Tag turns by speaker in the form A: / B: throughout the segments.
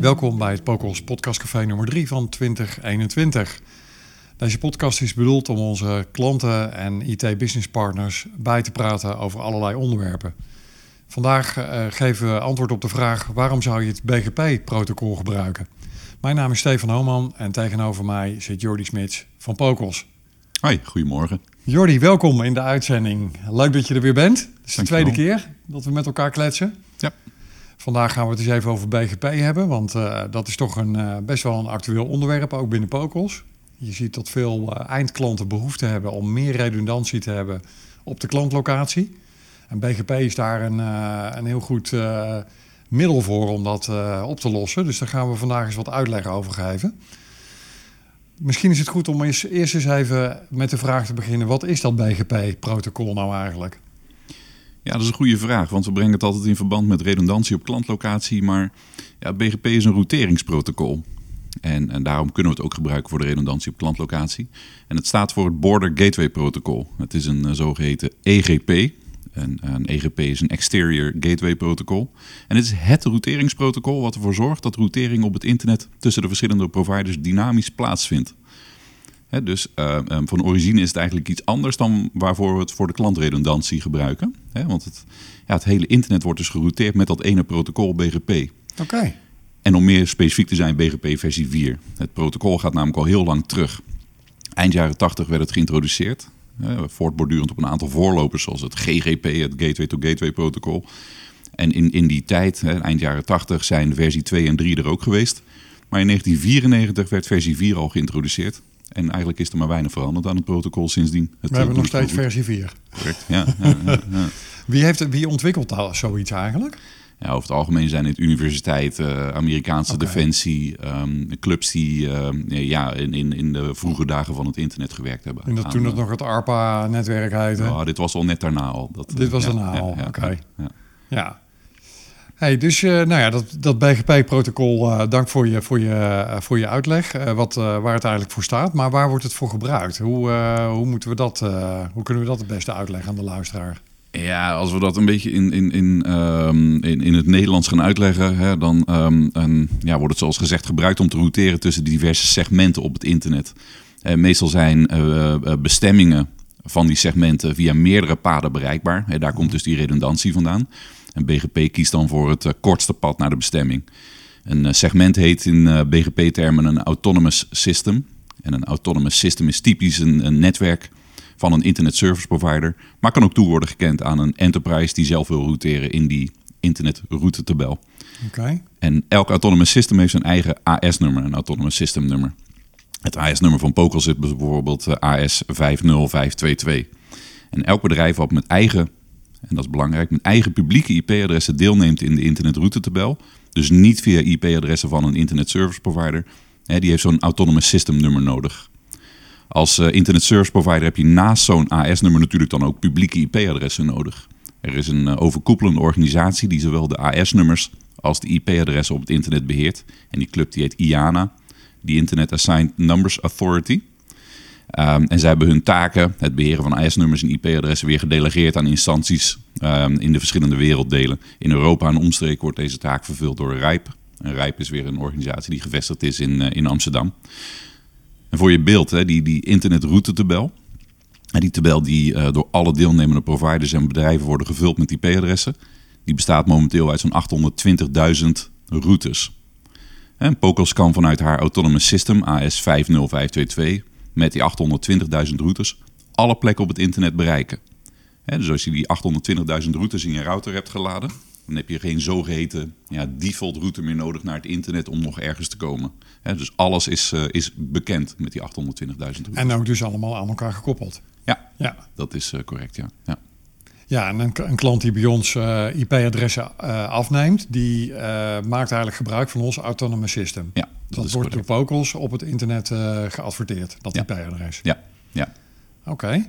A: Welkom bij het Pokos Podcastcafé nummer 3 van 2021. Deze podcast is bedoeld om onze klanten en IT-business partners bij te praten over allerlei onderwerpen. Vandaag uh, geven we antwoord op de vraag waarom zou je het BGP-protocol gebruiken? Mijn naam is Stefan Hooman en tegenover mij zit Jordi Smits van Pokos.
B: Hoi, goedemorgen.
A: Jordi, welkom in de uitzending. Leuk dat je er weer bent. Het is de tweede keer dat we met elkaar kletsen. Vandaag gaan we het eens even over BGP hebben, want uh, dat is toch een, uh, best wel een actueel onderwerp, ook binnen Pokos. Je ziet dat veel uh, eindklanten behoefte hebben om meer redundantie te hebben op de klantlocatie. En BGP is daar een, een heel goed middel voor om dat op te lossen. Dus daar gaan we vandaag eens wat uitleg over geven. Misschien is het goed om eens, eerst eens even met de vraag te beginnen: wat is dat BGP-protocol nou eigenlijk?
B: Ja, dat is een goede vraag, want we brengen het altijd in verband met redundantie op klantlocatie. Maar ja, BGP is een routeringsprotocol. En, en daarom kunnen we het ook gebruiken voor de redundantie op klantlocatie. En het staat voor het Border Gateway Protocol. Het is een uh, zogeheten EGP. En een EGP is een Exterior Gateway Protocol. En het is het routeringsprotocol wat ervoor zorgt dat routering op het internet tussen de verschillende providers dynamisch plaatsvindt. He, dus uh, um, van origine is het eigenlijk iets anders dan waarvoor we het voor de klantredundantie gebruiken. He, want het, ja, het hele internet wordt dus gerouteerd met dat ene protocol BGP.
A: Oké. Okay.
B: En om meer specifiek te zijn, BGP versie 4. Het protocol gaat namelijk al heel lang terug. Eind jaren 80 werd het geïntroduceerd. He, voortbordurend op een aantal voorlopers zoals het GGP, het Gateway to Gateway protocol. En in, in die tijd, eind jaren 80, zijn versie 2 en 3 er ook geweest. Maar in 1994 werd versie 4 al geïntroduceerd. En eigenlijk is er maar weinig veranderd aan het protocol sindsdien. Het
A: We hebben nog steeds versie 4.
B: Correct, ja. ja, ja, ja.
A: Wie, heeft, wie ontwikkelt daar zoiets eigenlijk?
B: Ja, over het algemeen zijn het universiteiten, uh, Amerikaanse okay. defensie, um, clubs die uh, ja, in, in, in de vroege dagen van het internet gewerkt hebben.
A: En dat aan, toen het nog het ARPA-netwerk heette?
B: Ja, dit was al net daarna al. Dat,
A: dit was daarna al, oké. Okay. ja. Hey, dus uh, nou ja, dat, dat BGP-protocol, uh, dank voor je, voor je, uh, voor je uitleg, wat, waar het eigenlijk voor staat. Maar waar wordt het voor gebruikt? Hoe, hoe, moeten we dat, hoe kunnen we dat het beste uitleggen aan de luisteraar?
B: Ja, als we dat een beetje in, in, in, um, in, in het Nederlands gaan uitleggen, hè, dan en, ja, wordt het zoals gezegd gebruikt om te routeren tussen diverse segmenten op het internet. meestal zijn bestemmingen van die segmenten via meerdere paden bereikbaar. Hè, daar komt dus die redundantie vandaan. En BGP kiest dan voor het uh, kortste pad naar de bestemming. Een uh, segment heet in uh, BGP-termen een autonomous system. En een autonomous system is typisch een, een, netwerk van een internet service provider, maar kan ook toe worden gekend aan een enterprise die zelf wil routeren in die internetroute-tabel.
A: Okay.
B: En elk autonomous system heeft zijn eigen AS-nummer, een autonomous system nummer. Het AS-nummer van Pokel zit bijvoorbeeld AS50522. En elk bedrijf wat met eigen en dat is belangrijk, met eigen publieke IP-adressen deelneemt in de internetroute-tabel. Dus niet via IP-adressen van een internet service provider. Die heeft zo'n autonomous system nummer nodig. Als uh, internet service provider heb je naast zo'n AS-nummer natuurlijk dan ook publieke IP-adressen nodig. Er is een uh, overkoepelende organisatie die zowel de AS-nummers als de IP-adressen op het internet beheert. En die club die heet IANA, die Internet Assigned Numbers Authority. Um, en zij hebben hun taken, het beheren van AS-nummers en IP-adressen, weer gedelegeerd aan instanties um, in de verschillende werelddelen. In Europa en omstreken wordt deze taak vervuld door RIPE. En RIPE is weer een organisatie die gevestigd is in, uh, in Amsterdam. En voor je beeld, hè, die, die internetroute-tabel. En die tabel die uh, door alle deelnemende providers en bedrijven worden gevuld met IP-adressen. Die bestaat momenteel uit zo'n 820.000 routes. En Pokos kan vanuit haar autonomous system AS50522 met die 820.000 routes alle plekken op het internet bereiken. He, dus als je die 820.000 routes in je router hebt geladen, dan heb je geen zogeheten ja, default route meer nodig naar het internet om nog ergens te komen. He, dus alles is, uh, is bekend met die 820.000 routes.
A: En ook dus allemaal aan elkaar gekoppeld.
B: Ja, ja. dat is uh, correct, ja. ja.
A: Ja, en een, een, klant die bij ons uh, IP-adressen uh, afneemt, die uh, maakt eigenlijk gebruik van ons autonomous system.
B: Ja,
A: dat, dat wordt door Vocals op het internet geadverteerd, dat
B: ja.
A: IP-adres.
B: Ja, ja.
A: Oké. Okay.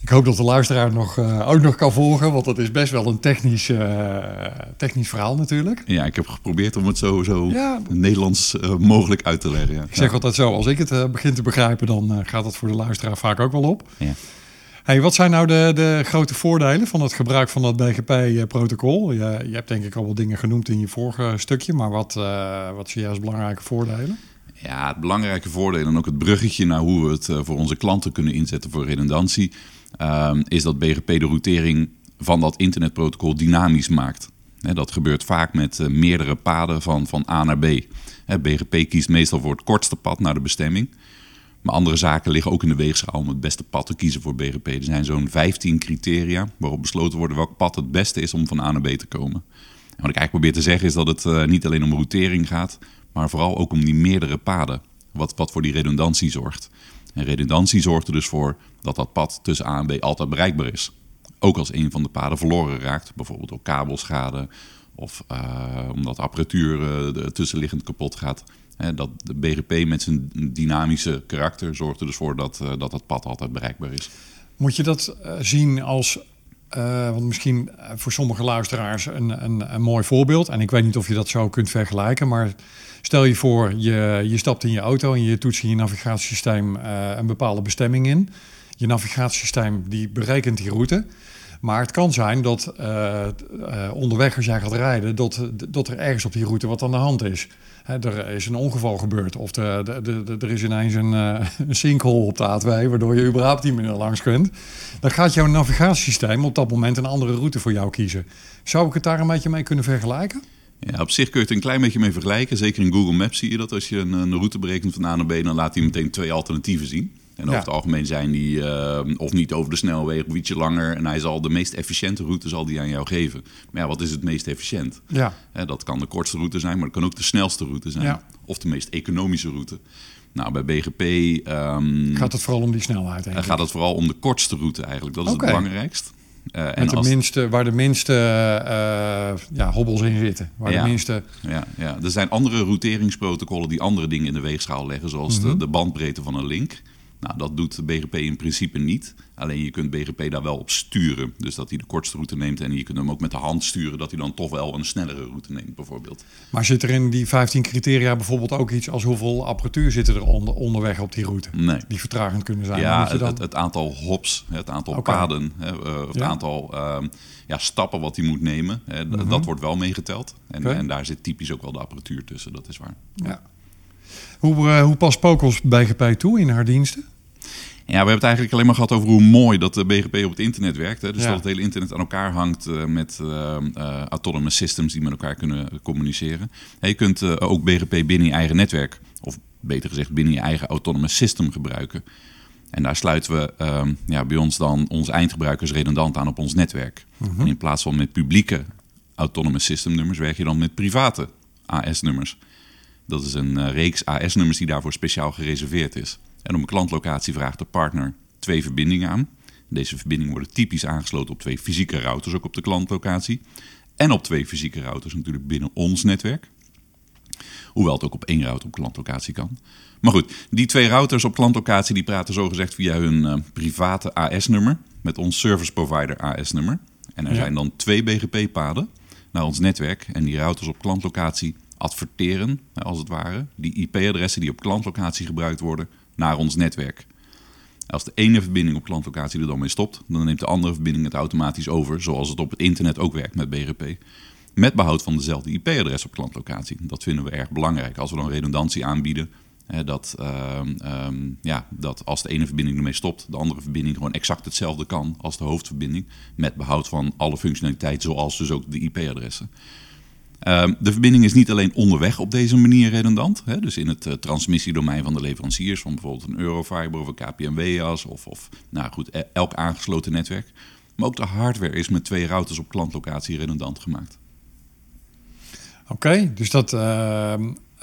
A: Ik hoop dat de luisteraar nog, ook nog kan volgen, want dat is best wel een technisch, technisch verhaal natuurlijk.
B: Ja, ik heb geprobeerd om het zo, zo ja. Nederlands mogelijk uit te leggen. Ja.
A: Ik zeg altijd zo, als ik het begin te begrijpen, dan gaat dat voor de luisteraar vaak ook wel op.
B: Ja.
A: Hey, wat zijn nou de, de grote voordelen van het gebruik van dat BGP-protocol? Je, je hebt denk ik al wat dingen genoemd in je vorige stukje, maar wat, uh, wat zie je als belangrijke voordelen?
B: Ja, het belangrijke voordeel en ook het bruggetje naar hoe we het uh, voor onze klanten kunnen inzetten voor redundantie, uh, is dat BGP de routering van dat internetprotocol dynamisch maakt. Dat gebeurt vaak met uh, meerdere paden van, van A naar B. BGP kiest meestal voor het kortste pad naar de bestemming. Maar andere zaken liggen ook in de weegschaal om het beste pad te kiezen voor BGP. Er zijn zo'n 15 criteria waarop besloten wordt welk pad het beste is om van A naar B te komen. En wat ik eigenlijk probeer te zeggen is dat het uh, niet alleen om routering gaat, maar vooral ook om die meerdere paden. Wat, wat voor die redundantie zorgt. En redundantie zorgt er dus voor dat dat pad tussen A en B altijd bereikbaar is. Ook als een van de paden verloren raakt, bijvoorbeeld door kabelschade of uh, omdat apparatuur uh, tussenliggend kapot gaat. Dat de BGP met zijn dynamische karakter zorgt er dus voor dat, uh, dat dat pad altijd bereikbaar is.
A: Moet je dat zien als, want misschien voor sommige luisteraars een, een, een mooi voorbeeld. En ik weet niet of je dat zo kunt vergelijken, maar stel je voor je, je stapt in je auto en je toetst in je navigatiesysteem een bepaalde bestemming in. Je navigatiesysteem die berekent die route. Maar het kan zijn dat uh, uh, onderweg als jij gaat rijden, dat, dat er ergens op die route wat aan de hand is. Hè, er is een ongeval gebeurd of de, de, de, er is ineens een, uh, een sinkhole op de A2, waardoor je überhaupt niet meer langs kunt. Dan gaat jouw navigatiesysteem op dat moment een andere route voor jou kiezen. Zou ik het daar een beetje mee kunnen vergelijken?
B: Ja, op zich kun je het een klein beetje mee vergelijken. Zeker in Google Maps zie je dat als je een, een route berekent van A naar B, dan laat hij meteen twee alternatieven zien. En over ja. het algemeen zijn die uh, of niet over de snelweg of ietsje langer. En hij zal de meest efficiënte route zal die aan jou geven. Maar ja, wat is het meest efficiënt?
A: Ja.
B: Hè, dat kan de kortste route zijn, maar het kan ook de snelste route zijn.
A: Ja.
B: Of de meest economische route. Nou, bij BGP... Um,
A: gaat het vooral om die snelheid?
B: Uh, gaat het vooral om de kortste route eigenlijk. Dat is
A: okay.
B: het belangrijkst.
A: Uh, en de als... minste, waar de minste uh, ja, hobbels in zitten. Waar
B: ja,
A: de minste...
B: ja, ja, er zijn andere routeringsprotocollen die andere dingen in de weegschaal leggen. Zoals mm -hmm. de, de bandbreedte van een link. Nou, dat doet de BGP in principe niet. Alleen je kunt BGP daar wel op sturen. Dus dat hij de kortste route neemt en je kunt hem ook met de hand sturen dat hij dan toch wel een snellere route neemt, bijvoorbeeld.
A: Maar zit er in die 15 criteria bijvoorbeeld ook iets als hoeveel apparatuur zitten er onder, onderweg op die route?
B: Nee.
A: Die vertragend kunnen zijn?
B: Ja,
A: dan...
B: het, het, aantal hops, het aantal okay. paden, uh, het ja? aantal uh, ja, stappen wat hij moet nemen, mm -hmm. dat wordt wel meegeteld. En, okay. en daar zit typisch ook wel de apparatuur tussen, dat is waar.
A: Ja. Hoe, uh, hoe past Pokos BGP toe in haar diensten?
B: Ja, we hebben het eigenlijk alleen maar gehad over hoe mooi dat de BGP op het internet werkt. Hè. Dus ja. dat het hele internet aan elkaar hangt uh, met uh, uh, autonomous systems die met elkaar kunnen communiceren. En je kunt ook BGP binnen je eigen netwerk, of beter gezegd binnen je eigen autonomous system gebruiken. En daar sluiten we ehm, ja, bij ons dan onze eindgebruikers redundant aan op ons netwerk.
A: Mhm.
B: En in plaats van met publieke autonomous system nummers werk je dan met private AS-nummers. Dat is een reeks AS-nummers die daarvoor speciaal gereserveerd is. En om een klantlocatie vraagt de partner twee verbindingen aan. Deze verbindingen worden typisch aangesloten op twee fysieke routers, ook op de klantlocatie. En op twee fysieke routers natuurlijk binnen ons netwerk. Hoewel het ook op één router op klantlocatie kan. Maar goed, die twee routers op klantlocatie die praten zogezegd via hun uh, private AS-nummer met ons service provider AS-nummer. En er
A: Ja.
B: zijn dan twee BGP-paden naar ons netwerk. En die routers op klantlocatie adverteren, als het ware, die IP-adressen die op klantlocatie gebruikt worden, naar ons netwerk. Als de ene verbinding op klantlocatie er dan mee stopt, dan neemt de andere verbinding het automatisch over, zoals het op het internet ook werkt met BGP. Met behoud van dezelfde IP-adres op klantlocatie. Dat vinden we erg belangrijk. Als we dan redundantie aanbieden, dat, ehm, ehm, ja, dat als de ene verbinding ermee stopt, de andere verbinding gewoon exact hetzelfde kan als de hoofdverbinding. Met behoud van alle functionaliteit, zoals dus ook de IP-adressen. Um, de verbinding is niet alleen onderweg op deze manier redundant. Hè, dus in het uh, transmissiedomein van de leveranciers, van bijvoorbeeld een Eurofiber of een KPMW-as of, of nou goed, elk aangesloten netwerk. Maar ook de hardware is met twee routers op klantlocatie redundant gemaakt.
A: Oké, dus dat uh,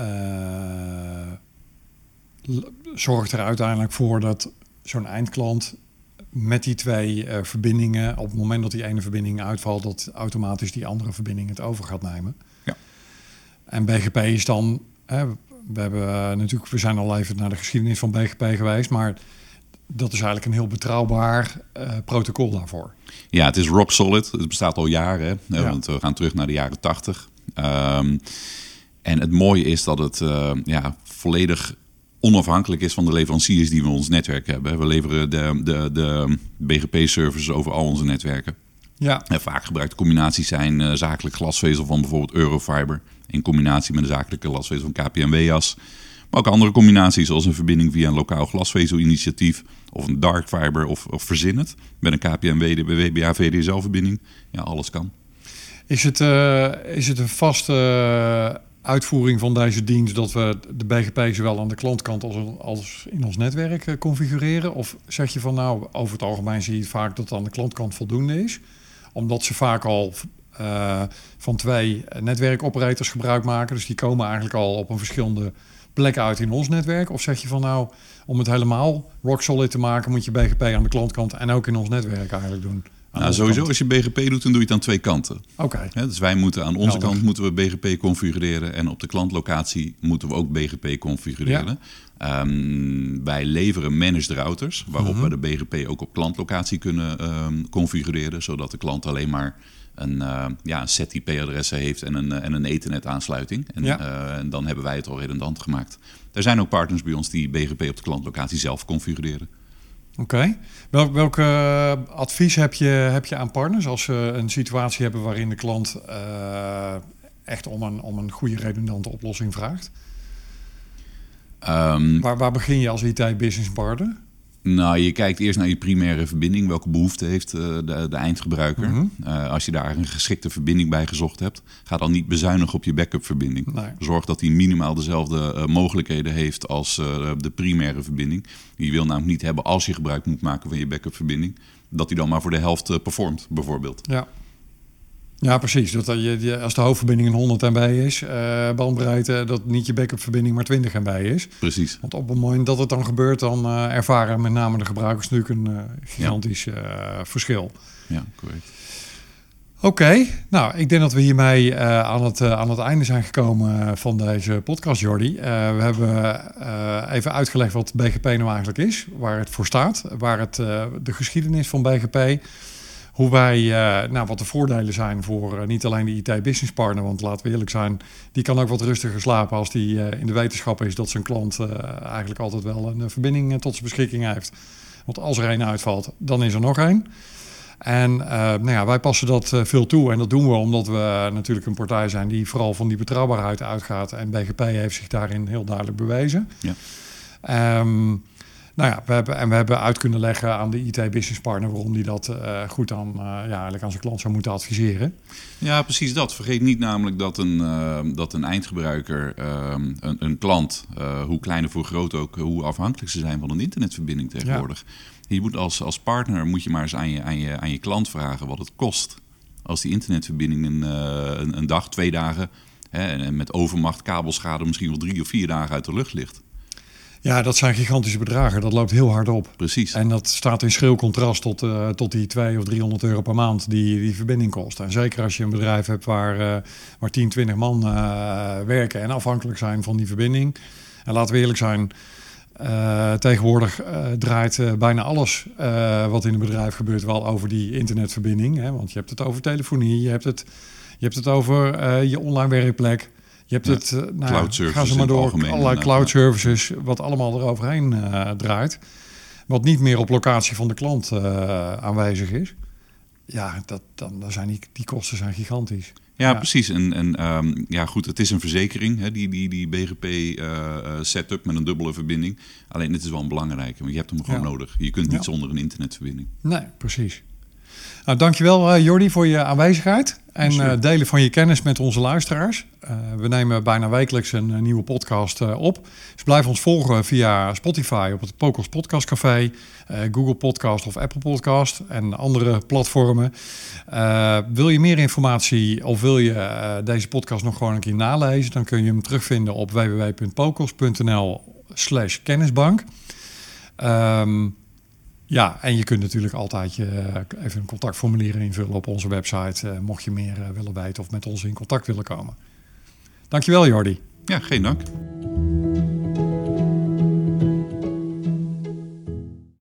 A: uh, zorgt er uiteindelijk voor dat zo'n eindklant met die twee uh, verbindingen, op het moment dat die ene verbinding uitvalt, dat automatisch die andere verbinding het over gaat nemen.
B: Ja.
A: En BGP is dan, hè, we hebben uh, natuurlijk, we zijn al even naar de geschiedenis van BGP geweest, maar dat is eigenlijk een heel betrouwbaar uh, protocol daarvoor.
B: Ja, het is rock solid. Het bestaat al jaren, hè, ja. want we gaan terug naar de jaren 80. Um, en het mooie is dat het ja, volledig onafhankelijk is van de leveranciers die we in ons netwerk hebben. We leveren de, de, de BGP-services over al onze netwerken.
A: Ja,
B: En vaak gebruikte combinaties zijn eh, zakelijk glasvezel van bijvoorbeeld Eurofiber... in combinatie met een zakelijke glasvezel van KPN-WAS. Maar ook andere combinaties zoals een verbinding via een lokaal glasvezelinitiatief... of een dark fiber of, of verzin het met een KPN-WBA-VDSL-verbinding. Ja, alles kan.
A: Is het, eh, is het een vaste uitvoering van deze dienst dat we de BGP zowel aan de klantkant als, als in ons netwerk eh, configureren? Of zeg je van nou, over het algemeen zie je vaak dat het aan de klantkant voldoende is? Omdat ze vaak al eh, van twee netwerkoperators gebruik maken. Dus die komen eigenlijk al op een verschillende plek uit in ons netwerk. Of zeg je van nou, om het helemaal rock solid te maken, moet je BGP aan de klantkant en ook in ons netwerk eigenlijk doen?
B: Nou, sowieso,
A: kant.
B: als je BGP doet, dan doe je het aan twee kanten.
A: Oké,
B: dus wij moeten aan onze
A: Helder.
B: kant moeten we BGP configureren en op de klantlocatie moeten we ook BGP configureren. Ehm, wij leveren managed routers, waarop
A: Mhm.
B: we de BGP ook op klantlocatie kunnen ehm, configureren, zodat de klant alleen maar een, eh, ja, een set IP-adressen heeft en een, eh, en een Ethernet-aansluiting. En,
A: Ja.
B: eh, en dan hebben wij het al redundant gemaakt. Er zijn ook partners bij ons die BGP op de klantlocatie zelf configureren.
A: Oké. Welk, welk advies heb je, heb je aan partners als ze een situatie hebben waarin de klant eh, echt om een, om een goede redundante oplossing vraagt?
B: Ehm,
A: Waar, waar begin je als IT-business partner?
B: Nou, je kijkt eerst naar je primaire verbinding. Welke behoefte heeft eh, de, de eindgebruiker?
A: Mhm.
B: Eh, als je daar een geschikte verbinding bij gezocht hebt, ga dan niet bezuinigen op je backup verbinding.
A: Nee.
B: Zorg dat hij minimaal dezelfde eh, mogelijkheden heeft als de primaire verbinding. Je wil namelijk niet hebben als je gebruik moet maken van je backup verbinding, dat hij dan maar voor de helft performt, bijvoorbeeld.
A: Ja. Ja, precies. Dat, eh, je, als de hoofdverbinding een 100 MB is, eh bandbreedte, dat niet je backup-verbinding maar 20 MB is.
B: Precies.
A: Want op het moment dat het dan gebeurt, dan eh, ervaren met name de gebruikers natuurlijk een gigantisch verschil.
B: Ja, correct.
A: Oké, nou, ik denk dat we hiermee aan, het, aan het einde zijn gekomen van deze podcast, Jordi. We hebben even uitgelegd wat BGP nou eigenlijk is, waar het voor staat, waar het, de geschiedenis van BGP, hoe wij, eh, nou, wat de voordelen zijn voor eh, niet alleen de IT-business partner, want laten we eerlijk zijn, die kan ook wat rustiger slapen als die eh, in de wetenschap is dat zijn klant eigenlijk altijd wel een verbinding tot zijn beschikking heeft. Want als er één uitvalt, dan is er nog één. En nou ja, wij passen dat veel toe. En dat doen we omdat we natuurlijk een partij zijn die vooral van die betrouwbaarheid uitgaat. En BGP heeft zich daarin heel duidelijk bewezen.
B: Ja.
A: Ehm, nou ja, we hebben, en we hebben uit kunnen leggen aan de IT-business partner waarom die dat eh, goed aan, eh, ja, eigenlijk aan zijn klant zou moeten adviseren.
B: Ja, precies dat. Vergeet niet namelijk dat een, eh, dat een eindgebruiker, eh, een, een klant, hoe klein of hoe groot ook, hoe afhankelijk ze zijn van een internetverbinding tegenwoordig. Je moet als, als partner moet je maar eens aan je, aan, je, aan je klant vragen wat het kost. Als die internetverbinding een, een, een dag, twee dagen hè, en met overmacht, kabelschade misschien wel drie of vier dagen uit de lucht ligt.
A: Ja, dat zijn gigantische bedragen. Dat loopt heel hard op.
B: Precies.
A: En dat staat in schril contrast tot, eh, tot die 200 of 300 euro per maand die die verbinding kost. En zeker als je een bedrijf hebt waar, eh, waar 10, 20 man eh, werken en afhankelijk zijn van die verbinding. En laten we eerlijk zijn, tegenwoordig draait bijna alles wat in een bedrijf gebeurt wel over die internetverbinding. Hè? Want je hebt het over telefonie, je hebt het, je hebt het over je online werkplek. Je hebt het, eh, nou,
B: cloud services
A: gaan ze maar door,
B: algemeen
A: allerlei
B: inderdaad,
A: cloud services, wat allemaal eroverheen eh, draait. Wat niet meer op locatie van de klant eh, aanwezig is. Ja, dat, dan, dan zijn die, die kosten zijn gigantisch.
B: Ja,
A: Ja.
B: precies. En, en ehm, ja, goed, het is een verzekering, hè, die, die, die BGP-setup met een dubbele verbinding. Alleen het is wel een belangrijke, want je hebt hem gewoon
A: Ja.
B: nodig. Je kunt niet
A: Ja.
B: zonder een internetverbinding.
A: Nee, precies. Nou, dankjewel eh Jordi voor je aanwezigheid en eh, delen van je kennis met onze luisteraars. Eh, we nemen bijna wekelijks een, nieuwe podcast op. Dus blijf ons volgen via Spotify op het Pokos Podcast Café, Google Podcast of Apple Podcast en andere platformen. Wil je meer informatie of wil je deze podcast nog gewoon een keer nalezen, dan kun je hem terugvinden op www.pokos.nl slash kennisbank. Ehm, ja, en je kunt natuurlijk altijd je, eh, even een contactformulier invullen op onze website. eh, mocht je meer eh, willen weten of met ons in contact willen komen. Dankjewel, Jordi.
B: Ja, geen dank.